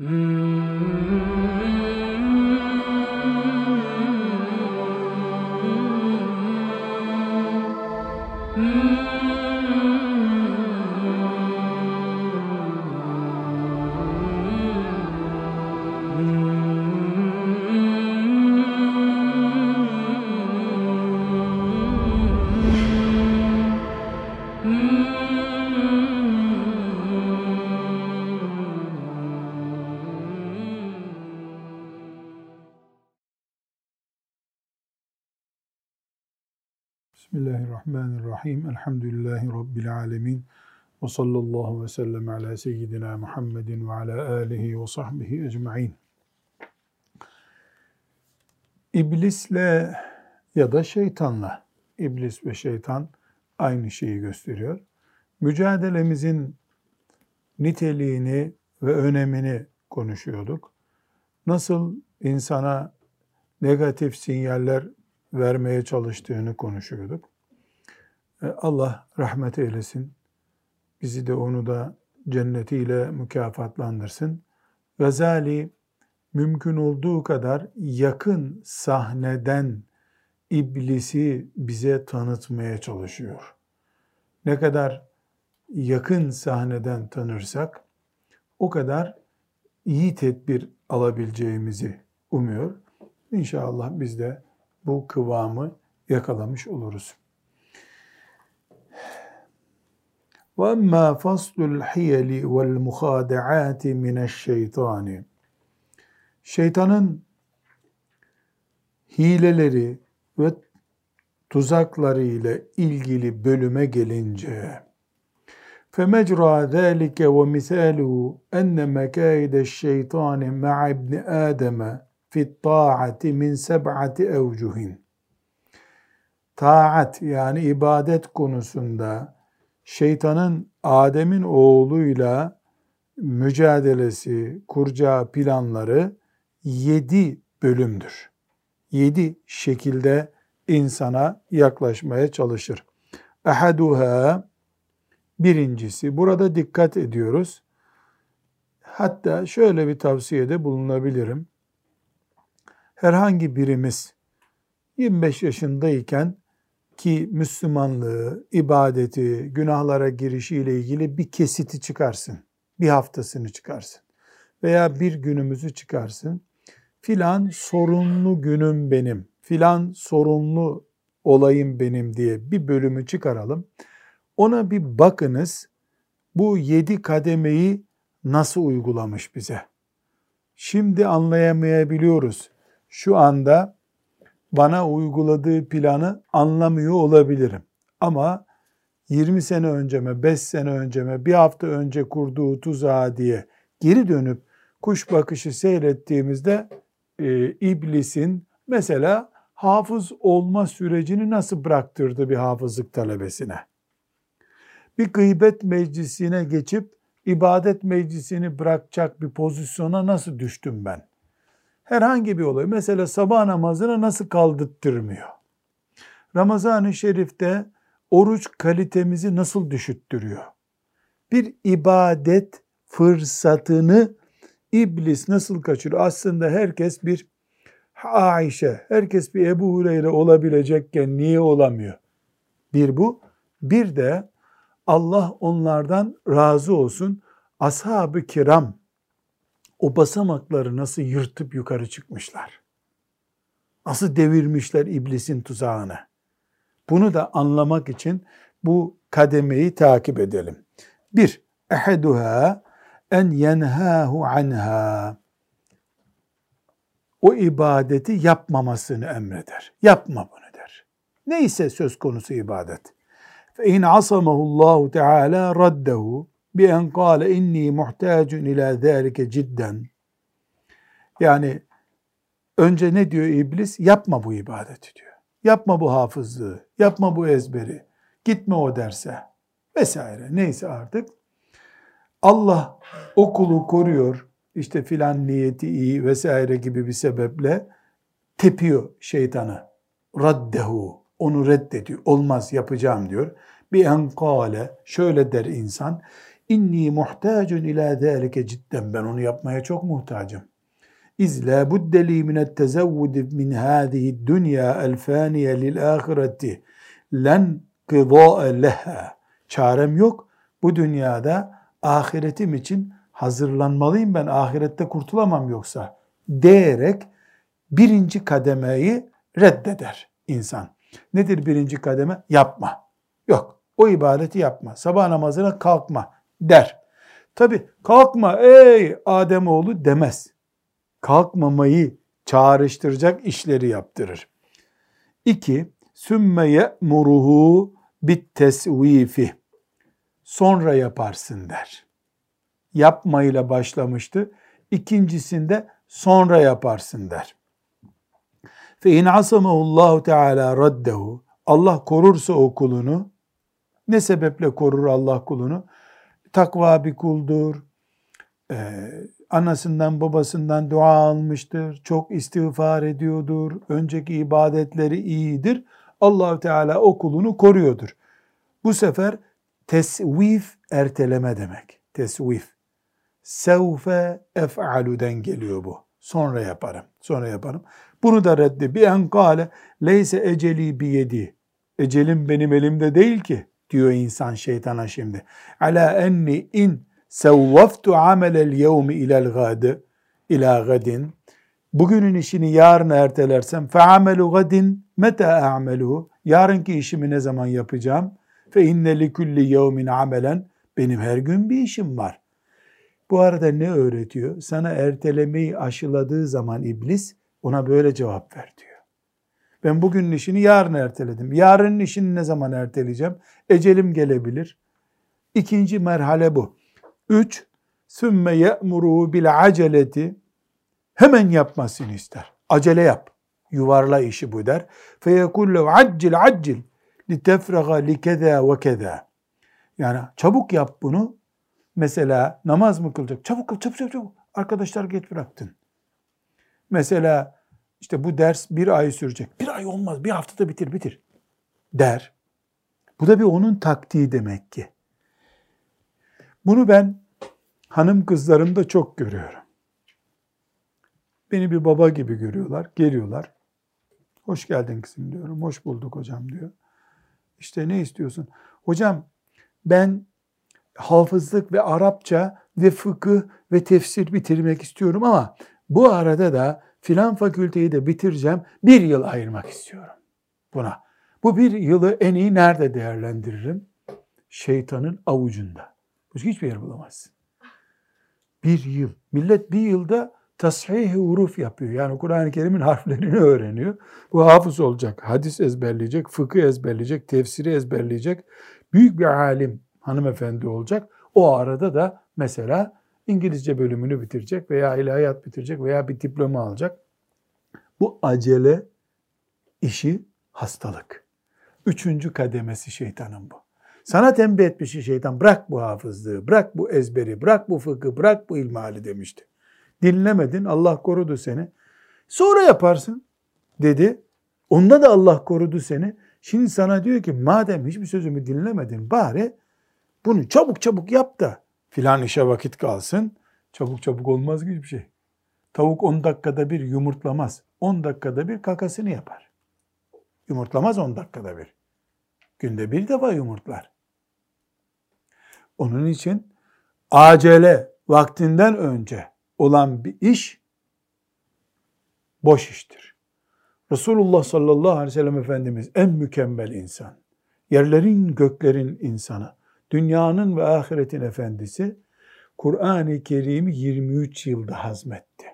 Mm-hmm. Bismillahirrahmanirrahim. Elhamdülillahi Rabbil alemin. Ve sallallahu ve sellem ala seyyidina Muhammedin ve ala alihi ve sahbihi ecma'in. İblisle ya da şeytanla, iblis ve şeytan aynı şeyi gösteriyor. Mücadelemizin niteliğini ve önemini konuşuyorduk. Nasıl insana negatif sinyaller vermeye çalıştığını konuşuyorduk. E, Allah rahmet eylesin. Bizi de onu da cennetiyle mükafatlandırsın. Gazali mümkün olduğu kadar yakın sahneden iblisi bize tanıtmaya çalışıyor. Ne kadar yakın sahneden tanırsak o kadar iyi tedbir alabileceğimizi umuyor. İnşallah biz de bu kıvamı yakalamış oluruz. وَاَمَّا فَصْلُ الْحِيَلِ وَالْمُخَادَعَاتِ مِنَ الشَّيْطَانِ Şeytanın hileleri ve tuzakları ile ilgili bölüme gelince فَمَجْرَى ذَٰلِكَ وَمِثَالُهُ اَنَّ مَكَايِدَ الشَّيْطَانِ مَعَ ابْنِ آدَمَ fit taati min seb'ati evcuhin. Taat yani ibadet konusunda şeytanın Adem'in oğluyla mücadelesi, kuracağı planları yedi bölümdür. Yedi şekilde insana yaklaşmaya çalışır. Ehaduha birincisi, burada dikkat ediyoruz. Hatta şöyle bir tavsiyede bulunabilirim herhangi birimiz 25 yaşındayken ki Müslümanlığı, ibadeti, günahlara girişiyle ilgili bir kesiti çıkarsın. Bir haftasını çıkarsın. Veya bir günümüzü çıkarsın. Filan sorunlu günüm benim, filan sorunlu olayım benim diye bir bölümü çıkaralım. Ona bir bakınız. Bu yedi kademeyi nasıl uygulamış bize? Şimdi anlayamayabiliyoruz şu anda bana uyguladığı planı anlamıyor olabilirim. Ama 20 sene önceme, 5 sene önceme, bir hafta önce kurduğu tuzağa diye geri dönüp kuş bakışı seyrettiğimizde e, iblisin mesela hafız olma sürecini nasıl bıraktırdı bir hafızlık talebesine? Bir gıybet meclisine geçip ibadet meclisini bırakacak bir pozisyona nasıl düştüm ben? Herhangi bir olay, mesela sabah namazını nasıl kaldırttırmıyor? Ramazan-ı Şerif'te oruç kalitemizi nasıl düşüttürüyor? Bir ibadet fırsatını iblis nasıl kaçırıyor? Aslında herkes bir Ayşe, herkes bir Ebu Hureyre olabilecekken niye olamıyor? Bir bu. Bir de Allah onlardan razı olsun. Ashab-ı kiram o basamakları nasıl yırtıp yukarı çıkmışlar. Nasıl devirmişler iblisin tuzağını. Bunu da anlamak için bu kademeyi takip edelim. Bir, eheduha en yenhahu anha. O ibadeti yapmamasını emreder. Yapma bunu der. Neyse söz konusu ibadet. Fe in asamahu Allahu Teala bi en kâle inni muhtacun ila zâlike cidden. Yani önce ne diyor iblis? Yapma bu ibadeti diyor. Yapma bu hafızlığı, yapma bu ezberi, gitme o derse vesaire neyse artık. Allah okulu koruyor, işte filan niyeti iyi vesaire gibi bir sebeple tepiyor şeytanı. Raddehu, onu reddediyor. Olmaz yapacağım diyor. Bir enkale, şöyle der insan, İnni muhtacun ila zâlike cidden. Ben onu yapmaya çok muhtacım. İz la budde li minet tezevvud min hâzihi dünya el fâniye lil âhireti len gıdâ'e leha. Çarem yok. Bu dünyada ahiretim için hazırlanmalıyım ben. Ahirette kurtulamam yoksa. Diyerek birinci kademeyi reddeder insan. Nedir birinci kademe? Yapma. Yok. O ibadeti yapma. Sabah namazına kalkma der. Tabi kalkma ey Ademoğlu demez. Kalkmamayı çağrıştıracak işleri yaptırır. İki, sümme ye'muruhu bit tesvifi. Sonra yaparsın der. Yapmayla başlamıştı. İkincisinde sonra yaparsın der. Fe in asamahullahu teala raddehu. Allah korursa o kulunu ne sebeple korur Allah kulunu? Takva bir kuldur. Ee, anasından babasından dua almıştır. Çok istiğfar ediyordur. Önceki ibadetleri iyidir. allah Teala o kulunu koruyordur. Bu sefer tesvif erteleme demek. Tesvif. Sevfe ef'alu'den geliyor bu. Sonra yaparım. Sonra yaparım. Bunu da reddi. Bir en kâle leyse eceli biyedi. Ecelim benim elimde değil ki diyor insan şeytana şimdi. Ala enni in sevvaftu amelel yevmi ilel gadi ila gadin. Bugünün işini yarın ertelersem fe amelu gadin meta a'meluhu. Yarınki işimi ne zaman yapacağım? Fe inne li kulli yevmin amelen. Benim her gün bir işim var. Bu arada ne öğretiyor? Sana ertelemeyi aşıladığı zaman iblis ona böyle cevap ver diyor. Ben bugünün işini yarın erteledim. Yarının işini ne zaman erteleyeceğim? Ecelim gelebilir. İkinci merhale bu. Üç, sümme ye'muruhu bil aceleti hemen yapmasını ister. Acele yap. Yuvarla işi bu der. Feyekullev accil accil li tefraga li keda ve keda. Yani çabuk yap bunu. Mesela namaz mı kılacak? Çabuk kıl, çabuk çabuk çabuk. Arkadaşlar geç bıraktın. Mesela işte bu ders bir ay sürecek. Bir ay olmaz, bir haftada bitir, bitir der. Bu da bir onun taktiği demek ki. Bunu ben hanım kızlarımda çok görüyorum. Beni bir baba gibi görüyorlar, geliyorlar. Hoş geldin kızım diyorum. Hoş bulduk hocam diyor. İşte ne istiyorsun? Hocam ben hafızlık ve Arapça ve fıkıh ve tefsir bitirmek istiyorum ama bu arada da filan fakülteyi de bitireceğim. Bir yıl ayırmak istiyorum buna. Bu bir yılı en iyi nerede değerlendiririm? Şeytanın avucunda. Başka hiçbir yer bulamazsın. Bir yıl. Millet bir yılda tasih-i huruf yapıyor. Yani Kur'an-ı Kerim'in harflerini öğreniyor. Bu hafız olacak, hadis ezberleyecek, fıkıh ezberleyecek, tefsiri ezberleyecek. Büyük bir alim hanımefendi olacak. O arada da mesela İngilizce bölümünü bitirecek veya ilahiyat bitirecek veya bir diploma alacak. Bu acele işi hastalık. Üçüncü kademesi şeytanın bu. Sana tembih etmiş şeytan bırak bu hafızlığı, bırak bu ezberi, bırak bu fıkı, bırak bu ilmali demişti. Dinlemedin, Allah korudu seni. Sonra yaparsın dedi. Onda da Allah korudu seni. Şimdi sana diyor ki madem hiçbir sözümü dinlemedin bari bunu çabuk çabuk yap da filan işe vakit kalsın. Çabuk çabuk olmaz ki hiçbir şey. Tavuk 10 dakikada bir yumurtlamaz. 10 dakikada bir kakasını yapar. Yumurtlamaz 10 dakikada bir. Günde bir defa yumurtlar. Onun için acele vaktinden önce olan bir iş boş iştir. Resulullah sallallahu aleyhi ve sellem Efendimiz en mükemmel insan. Yerlerin göklerin insanı dünyanın ve ahiretin efendisi Kur'an-ı Kerim'i 23 yılda hazmetti.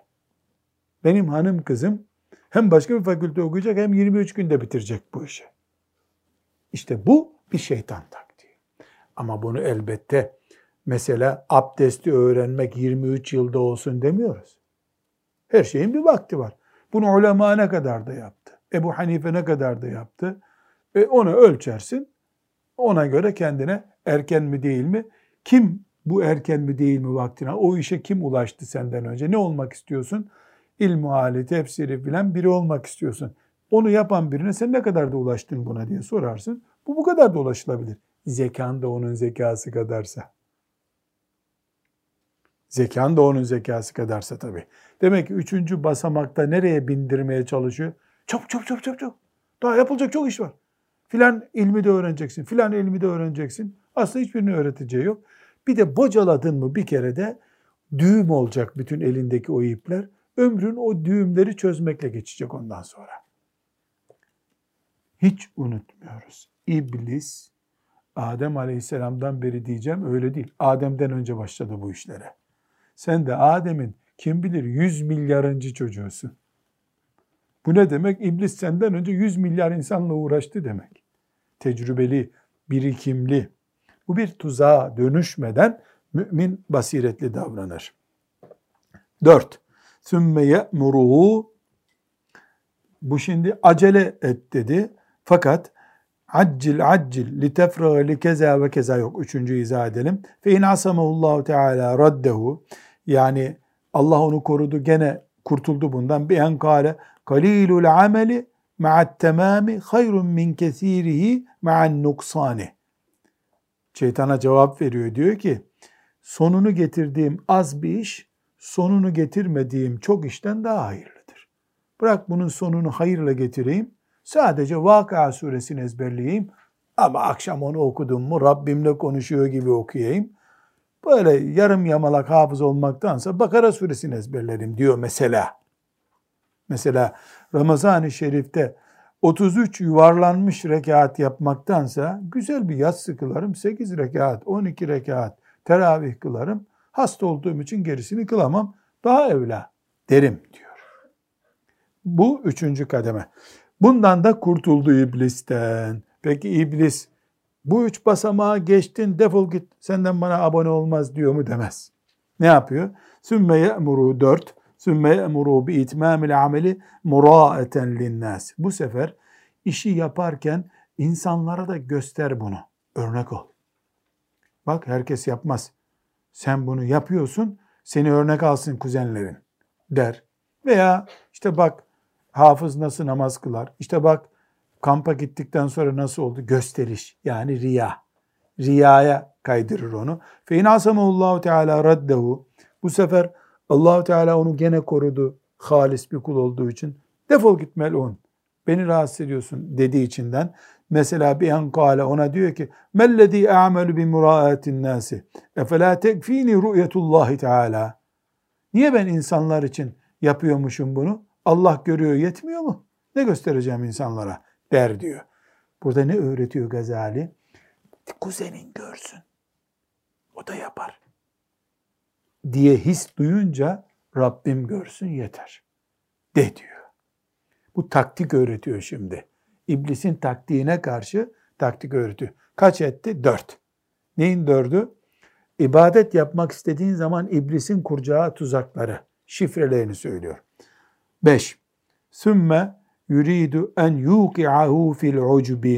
Benim hanım kızım hem başka bir fakülte okuyacak hem 23 günde bitirecek bu işi. İşte bu bir şeytan taktiği. Ama bunu elbette mesela abdesti öğrenmek 23 yılda olsun demiyoruz. Her şeyin bir vakti var. Bunu ulema ne kadar da yaptı. Ebu Hanife ne kadar da yaptı. E onu ölçersin. Ona göre kendine erken mi değil mi? Kim bu erken mi değil mi vaktine? O işe kim ulaştı senden önce? Ne olmak istiyorsun? İlmu hali, tefsiri bilen biri olmak istiyorsun. Onu yapan birine sen ne kadar da ulaştın buna diye sorarsın. Bu bu kadar da ulaşılabilir. Zekan da onun zekası kadarsa. Zekan da onun zekası kadarsa tabii. Demek ki üçüncü basamakta nereye bindirmeye çalışıyor? Çabuk çabuk çabuk. çabuk. Daha yapılacak çok iş var. Filan ilmi de öğreneceksin, filan ilmi de öğreneceksin. Aslında hiçbirini öğreteceği yok. Bir de bocaladın mı bir kere de düğüm olacak bütün elindeki o ipler. Ömrün o düğümleri çözmekle geçecek ondan sonra. Hiç unutmuyoruz. İblis Adem Aleyhisselam'dan beri diyeceğim öyle değil. Adem'den önce başladı bu işlere. Sen de Adem'in kim bilir 100 milyarıncı çocuğusun. Bu ne demek? İblis senden önce 100 milyar insanla uğraştı demek Tecrübeli, birikimli. Bu bir tuzağa dönüşmeden mümin basiretli davranır. 4. ثُمَّ يَأْمُرُهُ Bu şimdi acele et dedi. Fakat accil accil li tefraga li keza ve keza yok. Üçüncü izah edelim. Fe in asamahullahu teala raddehu yani Allah onu korudu gene kurtuldu bundan. Bi en kâle kalilul ameli ma'at tamami hayrun min kesirihi ma'an nuksani. Şeytana cevap veriyor diyor ki sonunu getirdiğim az bir iş sonunu getirmediğim çok işten daha hayırlıdır. Bırak bunun sonunu hayırla getireyim. Sadece Vakıa suresini ezberleyeyim. Ama akşam onu okudum mu Rabbimle konuşuyor gibi okuyayım. Böyle yarım yamalak hafız olmaktansa Bakara suresini ezberlerim diyor mesela. Mesela Ramazan-ı Şerif'te 33 yuvarlanmış rekat yapmaktansa güzel bir yatsı kılarım 8 rekat, 12 rekat teravih kılarım. Hasta olduğum için gerisini kılamam. Daha evla derim diyor. Bu üçüncü kademe. Bundan da kurtuldu iblisten. Peki iblis bu üç basamağı geçtin defol git senden bana abone olmaz diyor mu demez. Ne yapıyor? Sümme ye'muru dört. Sümme ye'muru bi itmamil ameli muraeten linnas. Bu sefer işi yaparken insanlara da göster bunu. Örnek ol. Bak herkes yapmaz. Sen bunu yapıyorsun, seni örnek alsın kuzenlerin der. Veya işte bak hafız nasıl namaz kılar, işte bak kampa gittikten sonra nasıl oldu? Gösteriş yani riya. Riyaya kaydırır onu. Fe in asamullahu teala raddehu. Bu sefer Allahu Teala onu gene korudu. Halis bir kul olduğu için. Defol git melun. Beni rahatsız ediyorsun dediği içinden. Mesela bir en kâle ona diyor ki mellezî a'melu bi murâetin nâsi efelâ tekfîni ru'yetullâhi teâlâ Niye ben insanlar için yapıyormuşum bunu? Allah görüyor yetmiyor mu? Ne göstereceğim insanlara der diyor. Burada ne öğretiyor Gazali? Kuzenin görsün. O da yapar. Diye his duyunca Rabbim görsün yeter. De diyor. Bu taktik öğretiyor şimdi. İblisin taktiğine karşı taktik öğretiyor. Kaç etti? Dört. Neyin dördü? İbadet yapmak istediğin zaman iblisin kuracağı tuzakları, şifrelerini söylüyor. Beş. Sümme yuridu en yuki'ahu fil ucubi